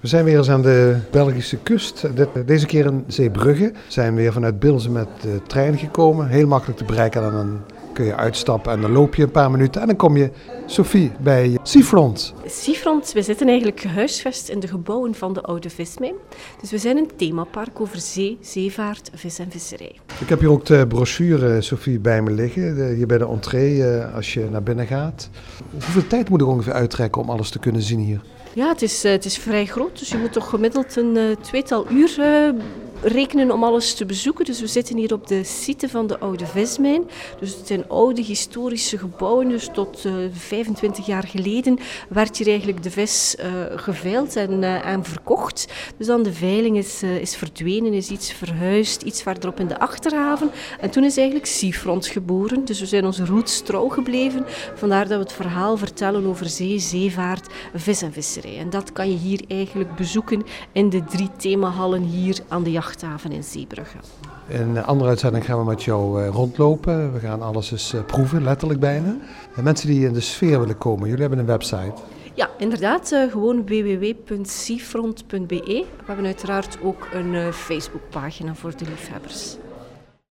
We zijn weer eens aan de Belgische kust. Deze keer in Zeebrugge. We zijn weer vanuit Bilzen met de trein gekomen. Heel makkelijk te bereiken. En dan kun je uitstappen en dan loop je een paar minuten. En dan kom je, Sophie, bij Seafront. Seafront, we zitten eigenlijk gehuisvest in de gebouwen van de Oude Vismijn. Dus we zijn een themapark over zee, zeevaart, vis en visserij. Ik heb hier ook de brochure, Sophie, bij me liggen. Hier bij de entree, eh, als je naar binnen gaat. Hoeveel tijd moet ik ongeveer uittrekken om alles te kunnen zien hier? Ja, het is, eh, het is vrij groot, dus je moet toch gemiddeld een uh, tweetal uur rekenen om alles te bezoeken. Dus we zitten hier op de site van de oude vismijn. Dus het zijn oude historische gebouwen. Dus tot uh, 25 jaar geleden werd hier eigenlijk de vis uh, geveild en, uh, en, verkocht. Dus dan de veiling is, is verdwenen, is iets verhuisd, iets verderop in de achterhaven. En toen is eigenlijk Seafront geboren. Dus we zijn onze roots trouw gebleven. Vandaar dat we het verhaal vertellen over zee, zeevaart, vis en visserij. En dat kan je hier eigenlijk bezoeken in de drie themahallen hier aan de jacht jachthaven in Zeebrugge. In een andere uitzending gaan we met jou uh, rondlopen. We gaan alles eens uh, proeven, letterlijk bijna. En mensen die in de sfeer willen komen, jullie hebben een website. Ja, inderdaad. Uh, gewoon www.seafront.be. We hebben uiteraard ook een Facebookpagina voor de liefhebbers.